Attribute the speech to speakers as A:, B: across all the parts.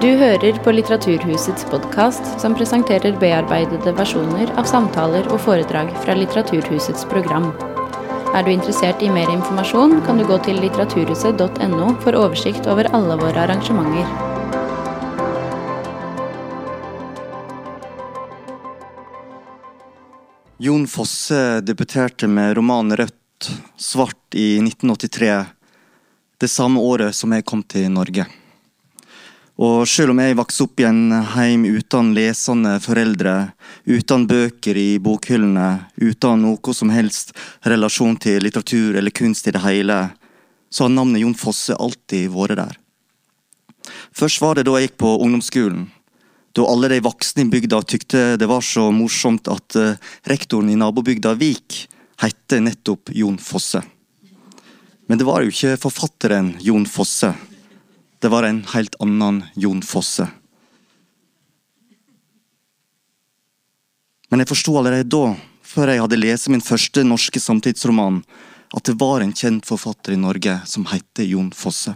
A: Du hører på Litteraturhusets podkast, som presenterer bearbeidede versjoner av samtaler og foredrag fra Litteraturhusets program. Er du interessert i mer informasjon, kan du gå til litteraturhuset.no for oversikt over alle våre arrangementer.
B: Jon Fosse debuterte med romanen 'Rødt svart' i 1983, det samme året som jeg kom til Norge. Og selv om jeg vokste opp i en heim uten lesende foreldre, uten bøker i bokhyllene, uten noe som helst relasjon til litteratur eller kunst i det hele, så har navnet Jon Fosse alltid vært der. Først var det da jeg gikk på ungdomsskolen da alle de voksne i bygda tykte det var så morsomt at uh, rektoren i nabobygda Vik het nettopp Jon Fosse. Men det var jo ikke forfatteren Jon Fosse. Det var en helt annen Jon Fosse. Men jeg forsto allerede da, før jeg hadde lest min første norske samtidsroman, at det var en kjent forfatter i Norge som het Jon Fosse.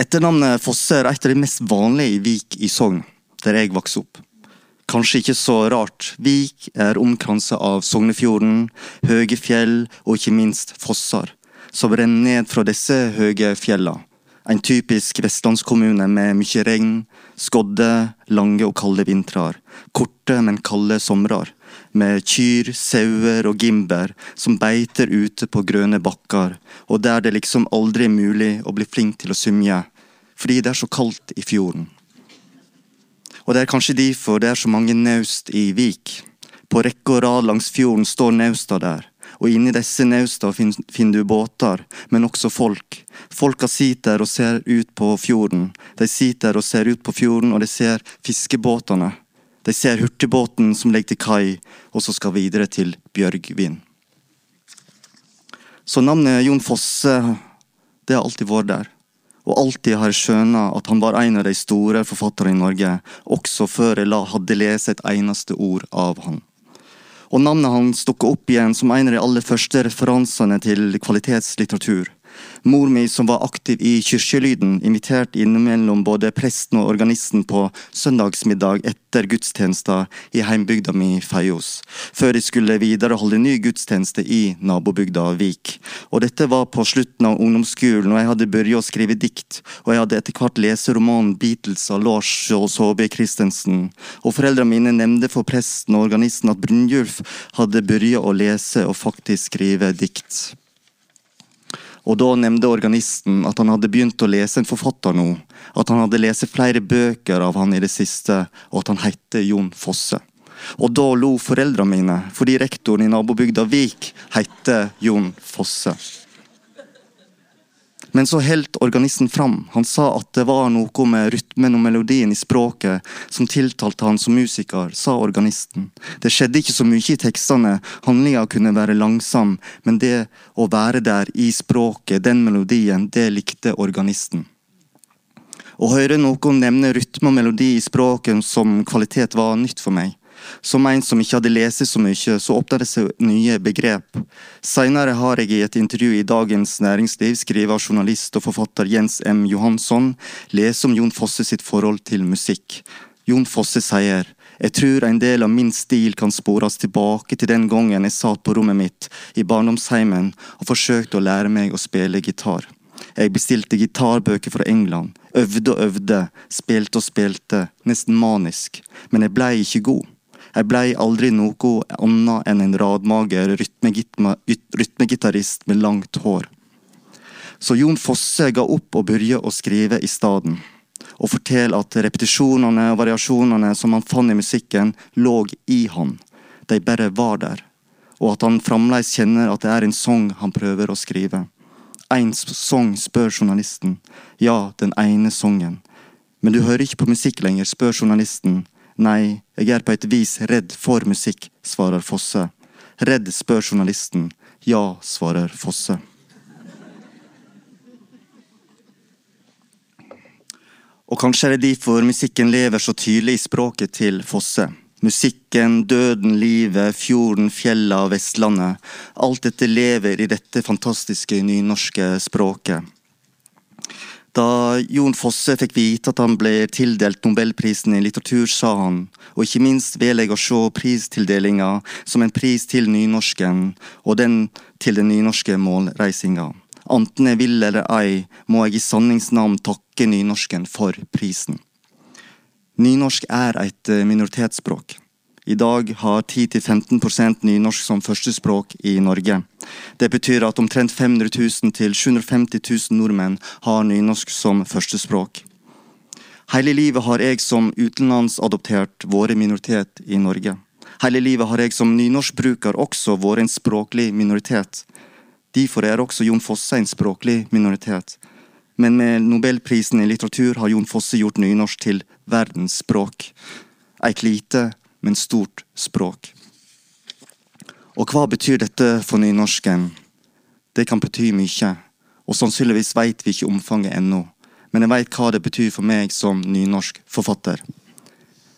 B: Etternavnet Fosse er et av de mest vanlige i Vik i Sogn, der jeg vokste opp. Kanskje ikke så rart. Vik er omkransa av Sognefjorden, høye fjell og ikke minst fosser, som renner ned fra disse høye fjellene. En typisk vestlandskommune med mye regn, skodde, lange og kalde vintrer. Korte, men kalde somrer. Med kyr, sauer og gimber som beiter ute på grønne bakker, og der det liksom aldri er mulig å bli flink til å symje, fordi det er så kaldt i fjorden. Og det er kanskje derfor det er så mange naust i Vik. På rekke og rad langs fjorden står nausta der og inni disse nausta finner du båter, men også folk. Folka sitter og ser ut på fjorden. De sitter og ser ut på fjorden, og de ser fiskebåtene. De ser hurtigbåten som ligger til kai, og så skal videre til Bjørgvin. Så navnet Jon Fosse, det har alltid vært der. Og alltid har jeg skjønt at han var en av de store forfatterne i Norge, også før jeg hadde lest et eneste ord av han og navnet hans dukka opp igjen som en av de aller første referansene til kvalitetslitteratur. Mor mi, som var aktiv i Kirkelyden, inviterte innimellom både presten og organisten på søndagsmiddag etter gudstjenesta i heimbygda mi Feios, før de skulle videre holde ny gudstjeneste i nabobygda Vik. Og dette var på slutten av ungdomsskolen, og jeg hadde begynt å skrive dikt, og jeg hadde etter hvert lest romanen Beatles av Lars og Saabye Christensen, og foreldrene mine nevnte for presten og organisten at Brynjulf hadde begynt å lese og faktisk skrive dikt. Og da nevnte organisten at han hadde begynt å lese en forfatter nå. At han hadde lest flere bøker av han i det siste, og at han het Jon Fosse. Og da lo foreldrene mine, fordi rektoren i nabobygda Vik het Jon Fosse. Men så holdt organisten fram. Han sa at det var noe med rytmen og melodien i språket som tiltalte han som musiker, sa organisten. Det skjedde ikke så mye i tekstene, handlinga kunne være langsom, men det å være der i språket, den melodien, det likte organisten. Å høre noen nevne rytme og melodi i språket som kvalitet var nytt for meg. Som en som ikke hadde lest så mye, så åpna det seg nye begrep. Senere har jeg i et intervju i Dagens Næringsliv skrevet av journalist og forfatter Jens M. Johansson lest om Jon Fosse sitt forhold til musikk. Jon Fosse sier jeg tror en del av min stil kan spores tilbake til den gangen jeg satt på rommet mitt i barndomsheimen og forsøkte å lære meg å spille gitar. Jeg bestilte gitarbøker fra England, øvde og øvde, spilte og spilte, nesten manisk, men jeg blei ikke god. Jeg blei aldri noe annet enn en radmager rytmegitarist med langt hår. Så Jon Fosse ga opp og begynte å skrive i stedet. Og fortelle at repetisjonene og variasjonene som han fant i musikken, lå i han. De bare var der. Og at han fremdeles kjenner at det er en sang han prøver å skrive. Én sang, spør journalisten. Ja, den ene sangen. Men du hører ikke på musikk lenger, spør journalisten. Nei, jeg er på et vis redd for musikk, svarer Fosse. Redd, spør journalisten. Ja, svarer Fosse. Og kanskje er det derfor musikken lever så tydelig i språket til Fosse. Musikken, døden, livet, fjorden, fjella, Vestlandet. Alt dette lever i dette fantastiske nynorske språket. Da Jon Fosse fikk vite at han ble tildelt Nobelprisen i litteratur, sa han, og ikke minst vil jeg å se pristildelinga som en pris til nynorsken, og den til den nynorske målreisinga. Anten jeg vil eller ei, må jeg i sanningsnavn takke nynorsken for prisen. Nynorsk er et minoritetsspråk. I dag har 10-15% nynorsk som førstespråk i Norge. Det betyr at omtrent 500 000 til 750 000 nordmenn har nynorsk som førstespråk. Hele livet har jeg som utenlandsadoptert vært minoritet i Norge. Hele livet har jeg som nynorskbruker også vært en språklig minoritet. Derfor er også Jon Fosse en språklig minoritet. Men med nobelprisen i litteratur har Jon Fosse gjort nynorsk til verdensspråk. Eit lite, men stort språk. Og hva betyr dette for nynorsken? Det kan bety mye, og sannsynligvis veit vi ikke omfanget ennå, men jeg veit hva det betyr for meg som nynorsk forfatter.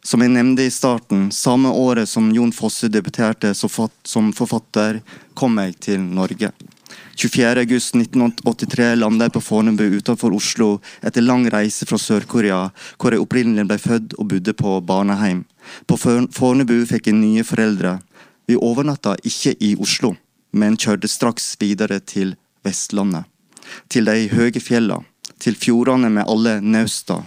B: Som jeg nevnte i starten, samme året som Jon Fosse debuterte som forfatter, kom jeg til Norge. 24.8.1983 landet jeg på Fornebu utenfor Oslo etter lang reise fra Sør-Korea, hvor jeg opprinnelig ble født og bodde på barneheim. På Fornebu fikk jeg nye foreldre. Vi overnatta ikke i Oslo, men kjørte straks videre til Vestlandet. Til de høye fjella, til fjordene med alle nausta.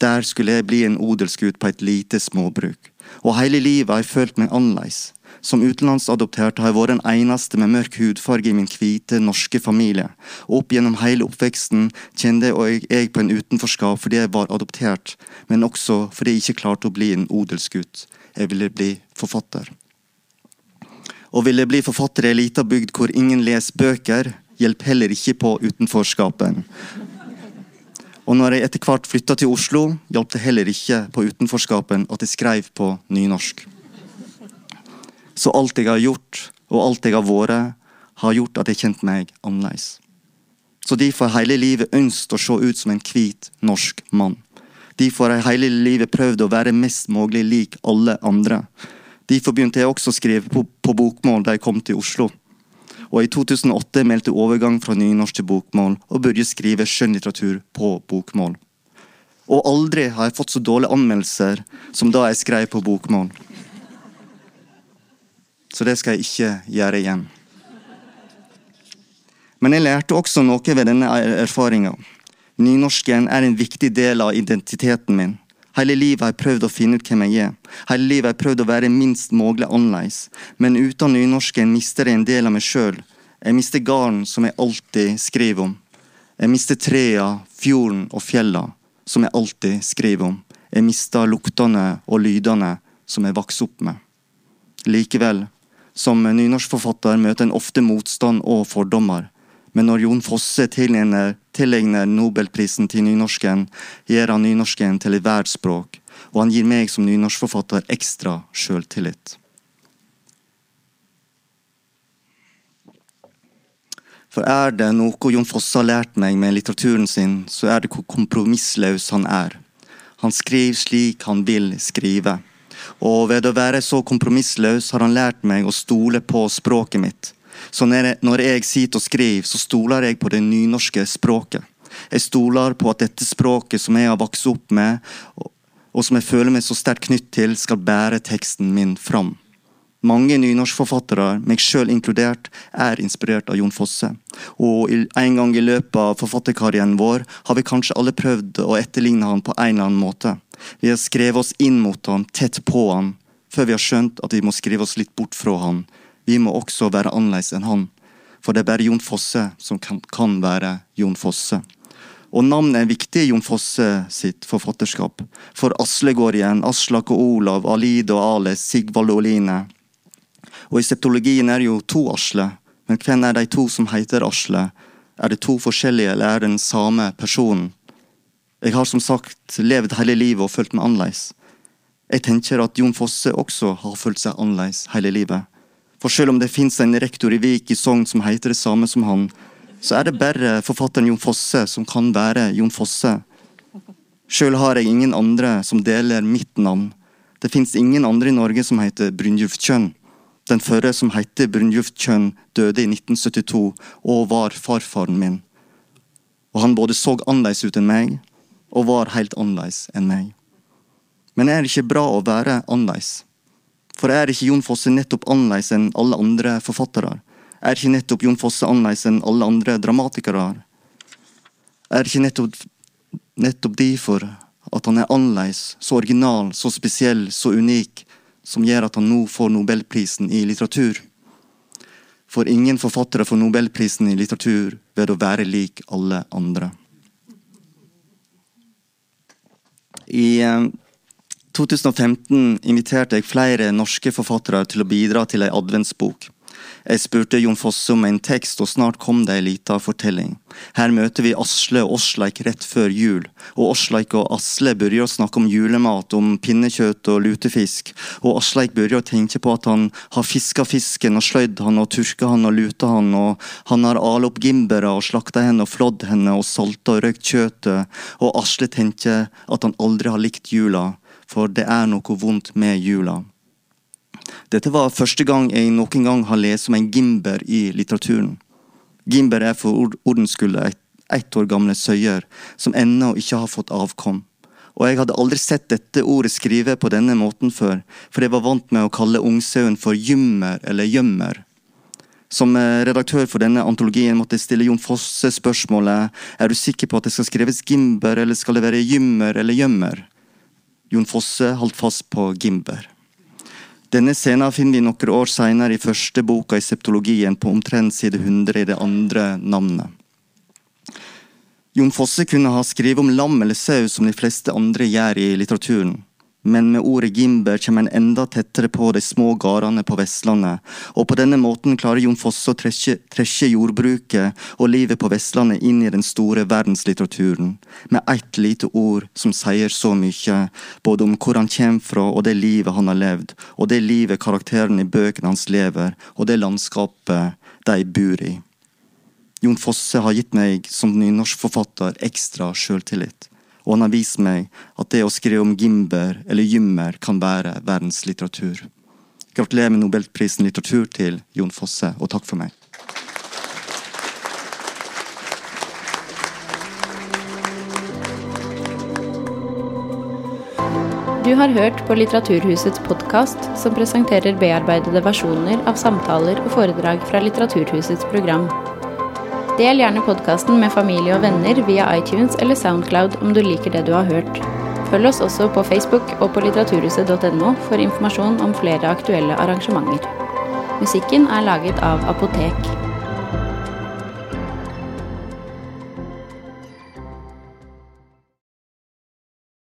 B: Der skulle jeg bli en odelsgutt på et lite småbruk. Og hele livet har jeg følt meg annerledes. Som utenlandsadoptert har jeg vært den eneste med mørk hudfarge i min hvite, norske familie. Og opp gjennom hele oppveksten kjente jeg på en utenforskap fordi jeg var adoptert, men også fordi jeg ikke klarte å bli en odelsgutt. Jeg ville bli forfatter. Å ville bli forfatter i ei lita bygd hvor ingen leser bøker, hjelper heller ikke på utenforskapen. Og når jeg etter hvert flytta til Oslo, hjalp det heller ikke på utenforskapen at jeg skrev på nynorsk. Så alt jeg har gjort, og alt jeg har vært, har gjort at jeg kjente meg annerledes. Så derfor har hele livet ønsket å se ut som en hvit norsk mann. Derfor har jeg hele livet prøvd å være mest mulig lik alle andre. Derfor begynte jeg også å skrive på, på bokmål da jeg kom til Oslo. Og i 2008 meldte overgang fra nynorsk til bokmål og begynte skrive skjønnlitteratur på bokmål. Og aldri har jeg fått så dårlige anmeldelser som da jeg skrev på bokmål. Så det skal jeg ikke gjøre igjen. Men jeg lærte også noe ved denne erfaringa. Nynorsken er en viktig del av identiteten min. Hele livet har jeg prøvd å finne ut hvem jeg er. Hele livet har jeg prøvd å være minst mulig annerledes. Men uten nynorsken mister jeg en del av meg sjøl. Jeg mister garden som jeg alltid skriver om. Jeg mister trea, fjorden og fjella, som jeg alltid skriver om. Jeg mister luktene og lydene som jeg vokste opp med. Likevel som nynorskforfatter møter en ofte motstand og fordommer. Men når Jon Fosse tilegner nobelprisen til nynorsken, gir han nynorsken til et verdensspråk, og han gir meg som nynorskforfatter ekstra sjøltillit. For er det noe Jon Fosse har lært meg med litteraturen sin, så er det hvor kompromissløs han er. Han skriver slik han vil skrive. Og ved å være så kompromissløs har han lært meg å stole på språket mitt. Så når jeg sitter og skriver, så stoler jeg på det nynorske språket. Jeg stoler på at dette språket som jeg har vokst opp med, og som jeg føler meg så sterkt knytt til, skal bære teksten min fram. Mange nynorskforfattere, meg sjøl inkludert, er inspirert av Jon Fosse. Og en gang i løpet av forfatterkarrieren vår har vi kanskje alle prøvd å etterligne han på en eller annen måte. Vi har skrevet oss inn mot han, tett på han, før vi har skjønt at vi må skrive oss litt bort fra han. Vi må også være annerledes enn han. For det er bare Jon Fosse som kan, kan være Jon Fosse. Og navnet er viktig i Jon Fosse sitt forfatterskap. For Asle går igjen, Aslak og Olav, Alide og Ale, Sigvald og Oline. Og i septologien er det jo to Asle, men hvem er de to som heter Asle? Er det to forskjellige, eller er det den samme personen? Jeg har som sagt levd hele livet og følt meg annerledes. Jeg tenker at Jon Fosse også har følt seg annerledes hele livet. For selv om det fins en rektor i Vik i Sogn som heter det samme som han, så er det bare forfatteren Jon Fosse som kan være Jon Fosse. Sjøl har jeg ingen andre som deler mitt navn. Det fins ingen andre i Norge som heter Brynjulf Kjønn. Den førre, som heter Brunjuft Kjønn, døde i 1972 og var farfaren min. Og han både så annerledes ut enn meg, og var helt annerledes enn meg. Men er det ikke bra å være annerledes? For er ikke Jon Fosse nettopp annerledes enn alle andre forfattere? Er ikke nettopp Jon Fosse annerledes enn alle andre dramatikere? Er ikke nettopp, nettopp derfor at han er annerledes, så original, så spesiell, så unik, som gjør at han nå får nobelprisen i litteratur? For ingen forfattere får nobelprisen i litteratur ved å være lik alle andre. I 2015 inviterte jeg flere norske forfattere til å bidra til ei adventsbok. Jeg spurte Jon Fosse om en tekst, og snart kom det ei lita fortelling. Her møter vi Asle og Åsleik rett før jul, og Åsleik og Asle begynner å snakke om julemat, om pinnekjøtt og lutefisk, og Asleik begynner å tenke på at han har fiska fisken og sløyd han og turka han og luta han, og han har ala opp gimbera og slakta henne og flådd henne og salta og røykt kjøttet, og Asle tenker at han aldri har likt jula, for det er noe vondt med jula. Dette var første gang jeg noen gang har lest om en gimber i litteraturen. Gimber er for ordens skyld et ett år gamle søyer som ennå ikke har fått avkom. Og jeg hadde aldri sett dette ordet skrive på denne måten før, for jeg var vant med å kalle ungsauen for gymmer eller gjømmer. Som eh, redaktør for denne antologien måtte jeg stille Jon Fosse spørsmålet er du sikker på at det skal skrives gimber, eller skal det være gymmer eller gjømmer? Jon Fosse holdt fast på gimber. Denne scenen finner vi noen år senere i første boka i septologien, på omtrent side 100 i det andre navnet. Jon Fosse kunne ha skrevet om lam eller sau som de fleste andre gjør i litteraturen men med ordet gimber kommer en enda tettere på de små gårdene på Vestlandet, og på denne måten klarer Jon Fosse å tresje jordbruket og livet på Vestlandet inn i den store verdenslitteraturen, med ett lite ord som sier så mye, både om hvor han kommer fra og det livet han har levd, og det livet karakteren i bøkene hans lever, og det landskapet de bor i. Jon Fosse har gitt meg som nynorskforfatter ekstra sjøltillit og han har vist meg at det å skrive om Gimber eller Gymmer kan være verdenslitteratur. Gratulerer med nobelprisen litteratur til Jon Fosse, og takk for meg.
A: Du har hørt på Litteraturhusets podkast, som presenterer bearbeidede versjoner av samtaler og foredrag fra Litteraturhusets program. Del gjerne podkasten med familie og venner via iTunes eller Soundcloud om du liker det du har hørt. Følg oss også på Facebook og på litteraturhuset.no for informasjon om flere aktuelle arrangementer. Musikken er laget av Apotek.